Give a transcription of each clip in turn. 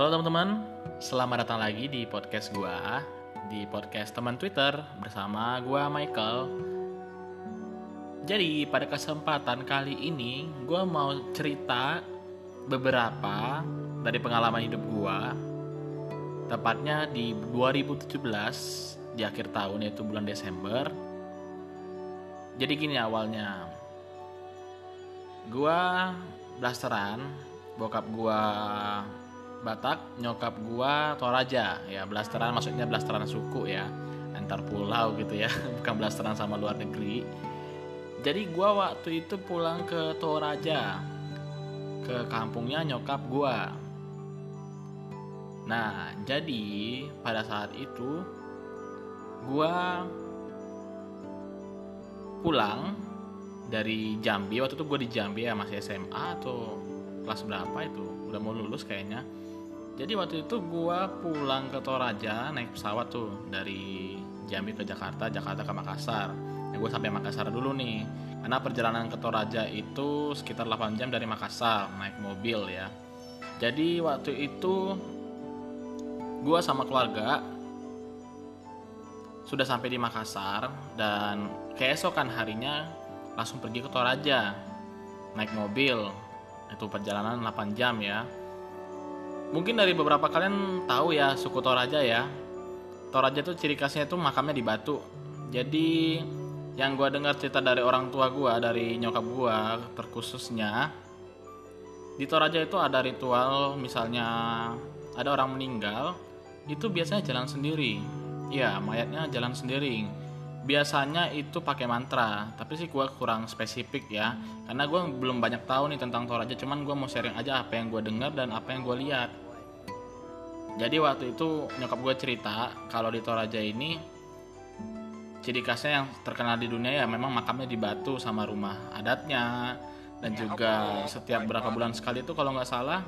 Halo teman-teman, selamat datang lagi di podcast gua di podcast teman Twitter bersama gua Michael. Jadi pada kesempatan kali ini gua mau cerita beberapa dari pengalaman hidup gua tepatnya di 2017 di akhir tahun yaitu bulan Desember. Jadi gini awalnya. Gua blasteran, bokap gua Batak, nyokap gua Toraja, ya blasteran maksudnya blasteran suku ya, antar pulau gitu ya, bukan blasteran sama luar negeri. Jadi gua waktu itu pulang ke Toraja, ke kampungnya nyokap gua. Nah, jadi pada saat itu gua pulang dari Jambi. Waktu itu gue di Jambi ya masih SMA atau kelas berapa itu? Udah mau lulus kayaknya. Jadi waktu itu gue pulang ke Toraja naik pesawat tuh dari Jambi ke Jakarta Jakarta ke Makassar. Ya gue sampai Makassar dulu nih. Karena perjalanan ke Toraja itu sekitar 8 jam dari Makassar naik mobil ya. Jadi waktu itu gue sama keluarga sudah sampai di Makassar dan keesokan harinya langsung pergi ke Toraja naik mobil itu perjalanan 8 jam ya. Mungkin dari beberapa kalian tahu ya suku Toraja ya. Toraja itu ciri khasnya itu makamnya di batu. Jadi yang gue dengar cerita dari orang tua gue dari nyokap gue terkhususnya di Toraja itu ada ritual misalnya ada orang meninggal itu biasanya jalan sendiri. Ya mayatnya jalan sendiri biasanya itu pakai mantra tapi sih gue kurang spesifik ya. Karena gue belum banyak tahu nih tentang Toraja cuman gue mau sharing aja apa yang gue dengar dan apa yang gue lihat. Jadi waktu itu nyokap gue cerita kalau di Toraja ini ciri khasnya yang terkenal di dunia ya memang makamnya di batu sama rumah adatnya. Dan juga setiap berapa bulan sekali itu kalau nggak salah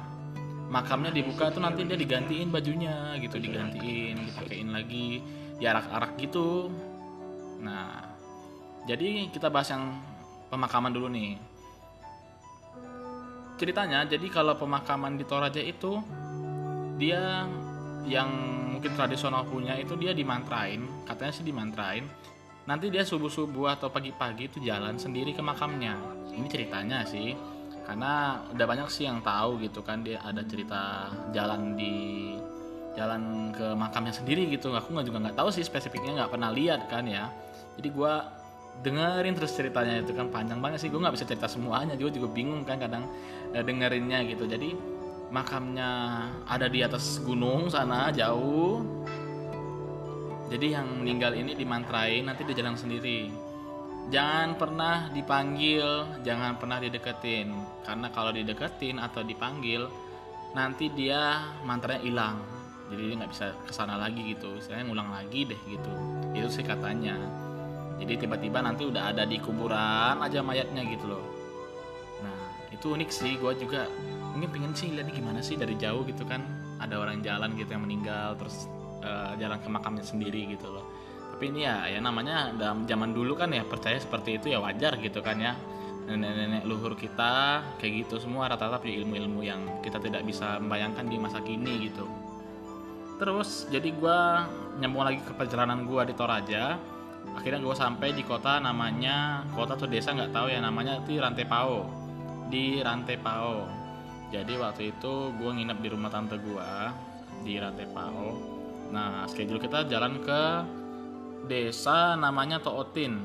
makamnya dibuka tuh nanti dia digantiin bajunya gitu digantiin dipakein lagi diarak-arak gitu nah jadi kita bahas yang pemakaman dulu nih. Ceritanya jadi kalau pemakaman di Toraja itu dia yang mungkin tradisional punya itu dia dimantrain katanya sih dimantrain. Nanti dia subuh subuh atau pagi-pagi itu jalan sendiri ke makamnya. Ini ceritanya sih karena udah banyak sih yang tahu gitu kan dia ada cerita jalan di jalan ke makamnya sendiri gitu. Aku nggak juga nggak tahu sih spesifiknya nggak pernah lihat kan ya jadi gue dengerin terus ceritanya itu kan panjang banget sih. Gue nggak bisa cerita semuanya juga juga bingung kan kadang eh, dengerinnya gitu. Jadi makamnya ada di atas gunung sana jauh. Jadi yang meninggal ini dimantrain nanti dia jalan sendiri. Jangan pernah dipanggil jangan pernah dideketin. Karena kalau dideketin atau dipanggil nanti dia mantranya hilang. Jadi dia nggak bisa ke sana lagi gitu. Saya ngulang lagi deh gitu. Itu sih katanya jadi tiba-tiba nanti udah ada di kuburan aja mayatnya gitu loh. Nah itu unik sih. Gue juga mungkin pengen sih lihat gimana sih dari jauh gitu kan. Ada orang jalan gitu yang meninggal terus uh, jalan ke makamnya sendiri gitu loh. Tapi ini ya ya namanya dalam zaman dulu kan ya percaya seperti itu ya wajar gitu kan ya. Nenek-nenek luhur kita kayak gitu semua rata-rata punya ilmu-ilmu yang kita tidak bisa membayangkan di masa kini gitu. Terus jadi gue nyambung lagi ke perjalanan gue di Toraja akhirnya gue sampai di kota namanya kota atau desa nggak tahu ya namanya itu Rantai Pao. Di Rantai Pao. Jadi waktu itu gue nginep di rumah tante gue di Rantai Pao. Nah schedule kita jalan ke desa namanya Tootin.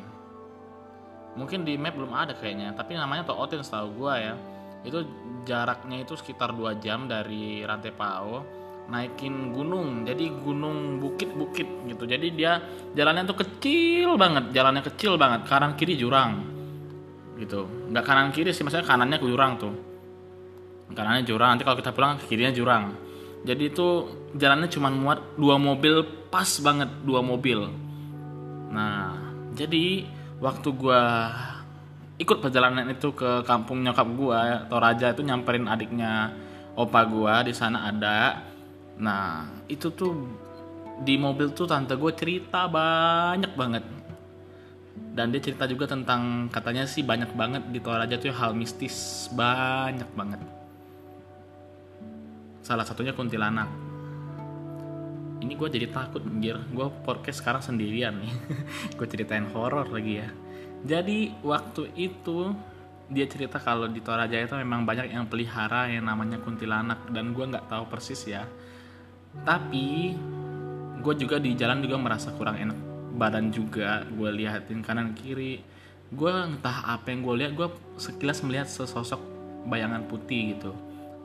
Mungkin di map belum ada kayaknya tapi namanya Tootin setahu gue ya. Itu jaraknya itu sekitar 2 jam dari Rantai Pao naikin gunung. Jadi gunung bukit-bukit gitu. Jadi dia jalannya tuh kecil banget jalannya kecil banget. Kanan kiri jurang gitu. Nggak kanan kiri sih maksudnya kanannya ke jurang tuh. Kanannya jurang nanti kalau kita pulang kirinya jurang. Jadi itu jalannya cuma muat dua mobil pas banget dua mobil. Nah jadi waktu gua ikut perjalanan itu ke kampung nyokap gua Toraja itu nyamperin adiknya opa gua di sana ada nah itu tuh di mobil tuh tante gue cerita banyak banget. Dan dia cerita juga tentang katanya sih banyak banget di Toraja tuh hal mistis. Banyak banget. Salah satunya kuntilanak. Ini gue jadi takut anjir. Gue podcast sekarang sendirian nih. Gue ceritain horor lagi ya. Jadi waktu itu dia cerita kalau di Toraja itu memang banyak yang pelihara yang namanya kuntilanak. Dan gue nggak tahu persis ya tapi gue juga di jalan juga merasa kurang enak badan juga gue liatin kanan kiri. Gue entah apa yang gue lihat gue sekilas melihat sesosok bayangan putih gitu.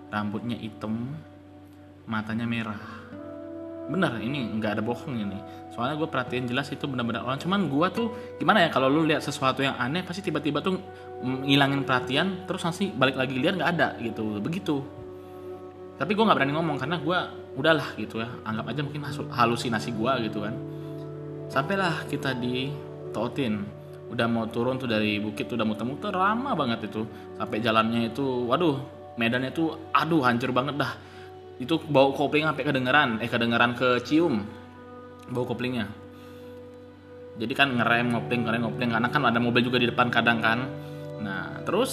Rambutnya hitam matanya merah. Bener ini nggak ada bohong ini. Soalnya gue perhatiin jelas itu benar-benar orang. Cuman gue tuh gimana ya kalau lu lihat sesuatu yang aneh pasti tiba-tiba tuh ngilangin perhatian terus nanti balik lagi lihat nggak ada gitu. Begitu tapi gue nggak berani ngomong karena gue udahlah gitu ya. Anggap aja mungkin halusinasi gue gitu kan. Sampailah kita di Totin udah mau turun tuh dari bukit udah muter-muter lama banget itu. Sampai jalannya itu waduh medannya tuh aduh hancur banget dah. Itu bau kopling sampai kedengeran eh kedengeran ke cium bau koplingnya. Jadi kan ngerem ngopling ngerem ngopling karena kan ada mobil juga di depan kadang kan. Nah terus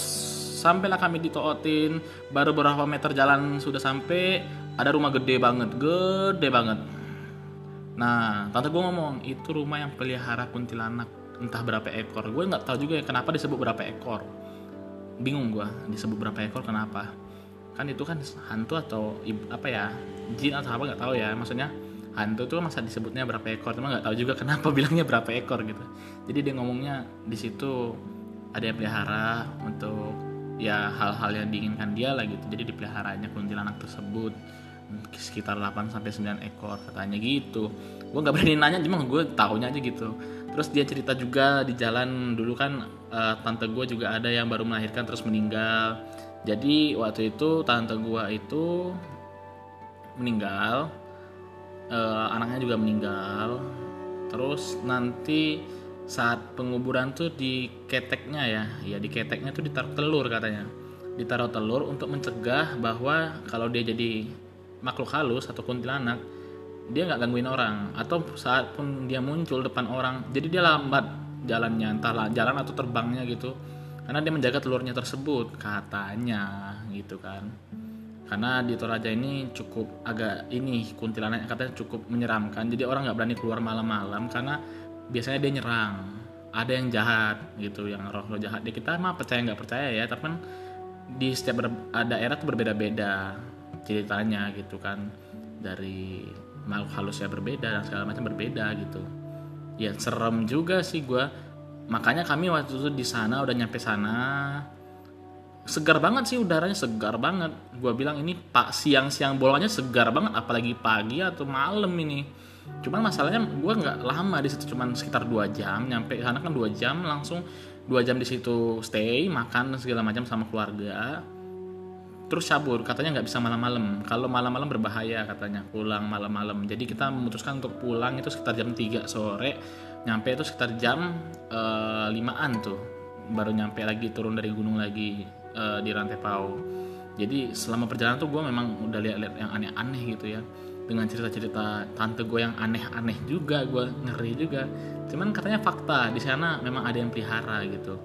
sampailah kami di Tootin baru beberapa meter jalan sudah sampai ada rumah gede banget gede banget. Nah tante gue ngomong itu rumah yang pelihara kuntilanak entah berapa ekor. Gue nggak tahu juga ya kenapa disebut berapa ekor. Bingung gue disebut berapa ekor kenapa? Kan itu kan hantu atau apa ya jin atau apa nggak tahu ya. Maksudnya hantu tuh masa disebutnya berapa ekor cuma nggak tahu juga kenapa bilangnya berapa ekor gitu. Jadi dia ngomongnya di situ ada yang pelihara untuk ya hal-hal yang diinginkan dia lah gitu. Jadi dipeliharanya kuntilanak tersebut sekitar 8 sampai 9 ekor katanya gitu. Gue nggak berani nanya cuma gue tahunya aja gitu. Terus dia cerita juga di jalan dulu kan uh, tante gue juga ada yang baru melahirkan terus meninggal. Jadi waktu itu tante gua itu meninggal uh, anaknya juga meninggal. Terus nanti saat penguburan tuh di keteknya ya. Ya di keteknya tuh ditaruh telur katanya. Ditaruh telur untuk mencegah bahwa kalau dia jadi makhluk halus atau kuntilanak dia nggak gangguin orang. Atau saat pun dia muncul depan orang jadi dia lambat jalannya entahlah jalan atau terbangnya gitu. Karena dia menjaga telurnya tersebut katanya gitu kan. Karena di Toraja ini cukup agak ini kuntilanak katanya cukup menyeramkan. Jadi orang nggak berani keluar malam-malam karena biasanya dia nyerang. Ada yang jahat gitu yang roh-roh jahat. Di kita mah percaya nggak percaya ya tapi kan di setiap daerah tuh berbeda-beda ceritanya gitu kan. Dari makhluk halusnya berbeda dan segala macam berbeda gitu. Ya serem juga sih gue makanya kami waktu itu di sana udah nyampe sana segar banget sih udaranya segar banget. Gue bilang ini pak siang-siang bolanya segar banget apalagi pagi atau malam ini cuman masalahnya gue nggak lama di situ cuman sekitar dua jam nyampe sana kan dua jam langsung dua jam di situ stay makan segala macam sama keluarga. Terus cabur katanya nggak bisa malam-malam. Kalau malam-malam berbahaya katanya. Pulang malam-malam. Jadi kita memutuskan untuk pulang itu sekitar jam 3 sore. Nyampe itu sekitar jam uh, limaan tuh. Baru nyampe lagi turun dari gunung lagi uh, di rantai pau. Jadi selama perjalanan tuh gue memang udah lihat-lihat yang aneh-aneh gitu ya dengan cerita-cerita tante gue yang aneh-aneh juga gue ngeri juga. Cuman katanya fakta di sana memang ada yang pelihara gitu.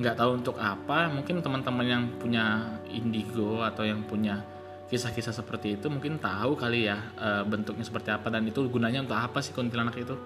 Nggak tahu untuk apa mungkin teman-teman yang punya indigo atau yang punya kisah-kisah seperti itu mungkin tahu kali ya e, bentuknya seperti apa dan itu gunanya untuk apa sih kuntilanak itu.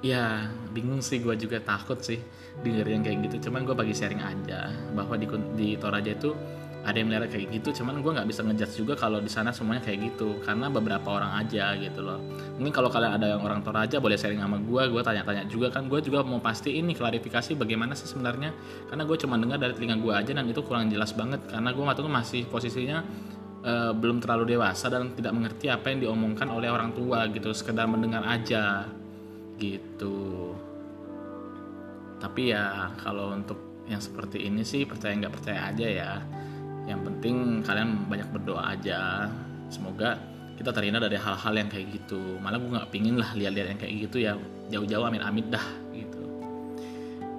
Ya bingung sih gue juga takut sih denger yang kayak gitu. Cuman gue bagi sharing aja bahwa di di Toraja itu ada yang melihara kayak gitu cuman gue nggak bisa ngejudge juga kalau di sana semuanya kayak gitu karena beberapa orang aja gitu loh. Mungkin kalau kalian ada yang orang Toraja boleh sharing sama gue gue tanya-tanya juga kan. Gue juga mau pasti ini klarifikasi bagaimana sih sebenarnya karena gue cuma dengar dari telinga gue aja dan itu kurang jelas banget karena gue waktu itu masih posisinya uh, belum terlalu dewasa dan tidak mengerti apa yang diomongkan oleh orang tua gitu sekedar mendengar aja gitu. Tapi ya kalau untuk yang seperti ini sih percaya nggak percaya aja ya yang penting kalian banyak berdoa aja. Semoga kita terhindar dari hal-hal yang kayak gitu. Malah gue nggak pingin lah lihat-lihat yang kayak gitu ya. Jauh-jauh amin amit dah gitu.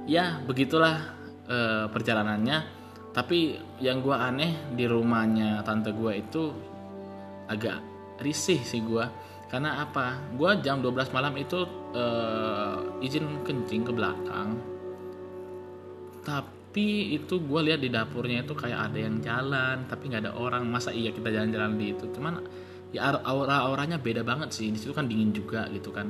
Ya begitulah e, perjalanannya. Tapi yang gue aneh di rumahnya tante gue itu agak risih sih gue karena apa? Gue jam 12 malam itu e, izin kencing ke belakang. Tapi tapi itu gue lihat di dapurnya itu kayak ada yang jalan tapi nggak ada orang. Masa iya kita jalan-jalan di itu? Cuman ya aura auranya beda banget sih. Di situ kan dingin juga gitu kan.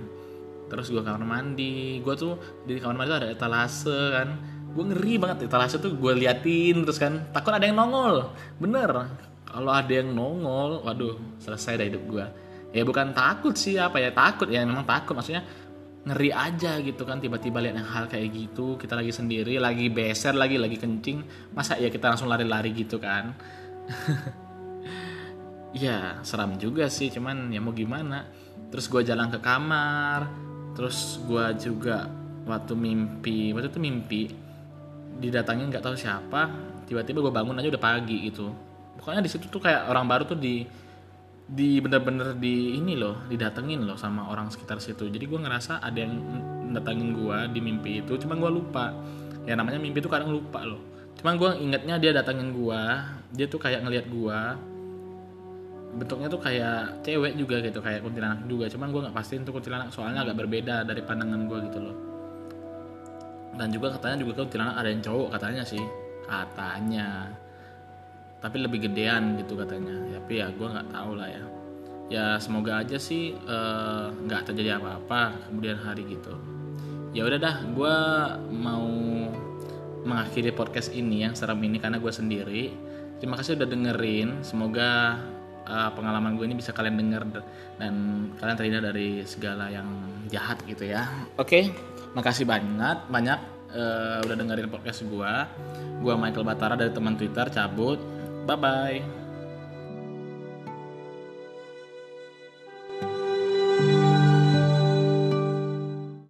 Terus gue kamar mandi. Gue tuh di kamar mandi tuh ada etalase kan. Gue ngeri banget. Etalase tuh gue liatin terus kan. Takut ada yang nongol. Bener. Kalau ada yang nongol waduh selesai dah hidup gue ya bukan takut sih apa ya? Takut ya memang takut. Maksudnya ngeri aja gitu kan tiba-tiba lihat yang hal kayak gitu kita lagi sendiri lagi beser lagi lagi kencing masa ya kita langsung lari-lari gitu kan? Ya seram juga sih cuman ya mau gimana? Terus gue jalan ke kamar terus gue juga waktu mimpi waktu itu mimpi didatangin nggak tahu siapa tiba-tiba gue bangun aja udah pagi gitu. Pokoknya di situ tuh kayak orang baru tuh di di bener-bener di ini loh didatengin loh sama orang sekitar situ. Jadi gue ngerasa ada yang datangin gue di mimpi itu cuma gue lupa. Ya namanya mimpi itu kadang lupa loh. Cuma gue ingetnya dia datangin gue dia tuh kayak ngelihat gue bentuknya tuh kayak cewek juga gitu kayak kuntilanak juga. Cuman gue nggak pastiin tuh kuntilanak soalnya agak berbeda dari pandangan gue gitu loh. Dan juga katanya juga kuntilanak ada yang cowok katanya sih. Katanya tapi lebih gedean gitu katanya. Tapi ya gue nggak tahu lah ya. Ya semoga aja sih nggak uh, terjadi apa-apa kemudian hari gitu. Ya udah dah gue mau mengakhiri podcast ini yang serem ini karena gue sendiri. Terima kasih udah dengerin. Semoga uh, pengalaman gue ini bisa kalian denger dan kalian terhindar dari segala yang jahat gitu ya. Oke okay, makasih banget banyak uh, udah dengerin podcast gue gue Michael Batara dari teman Twitter cabut Bye bye.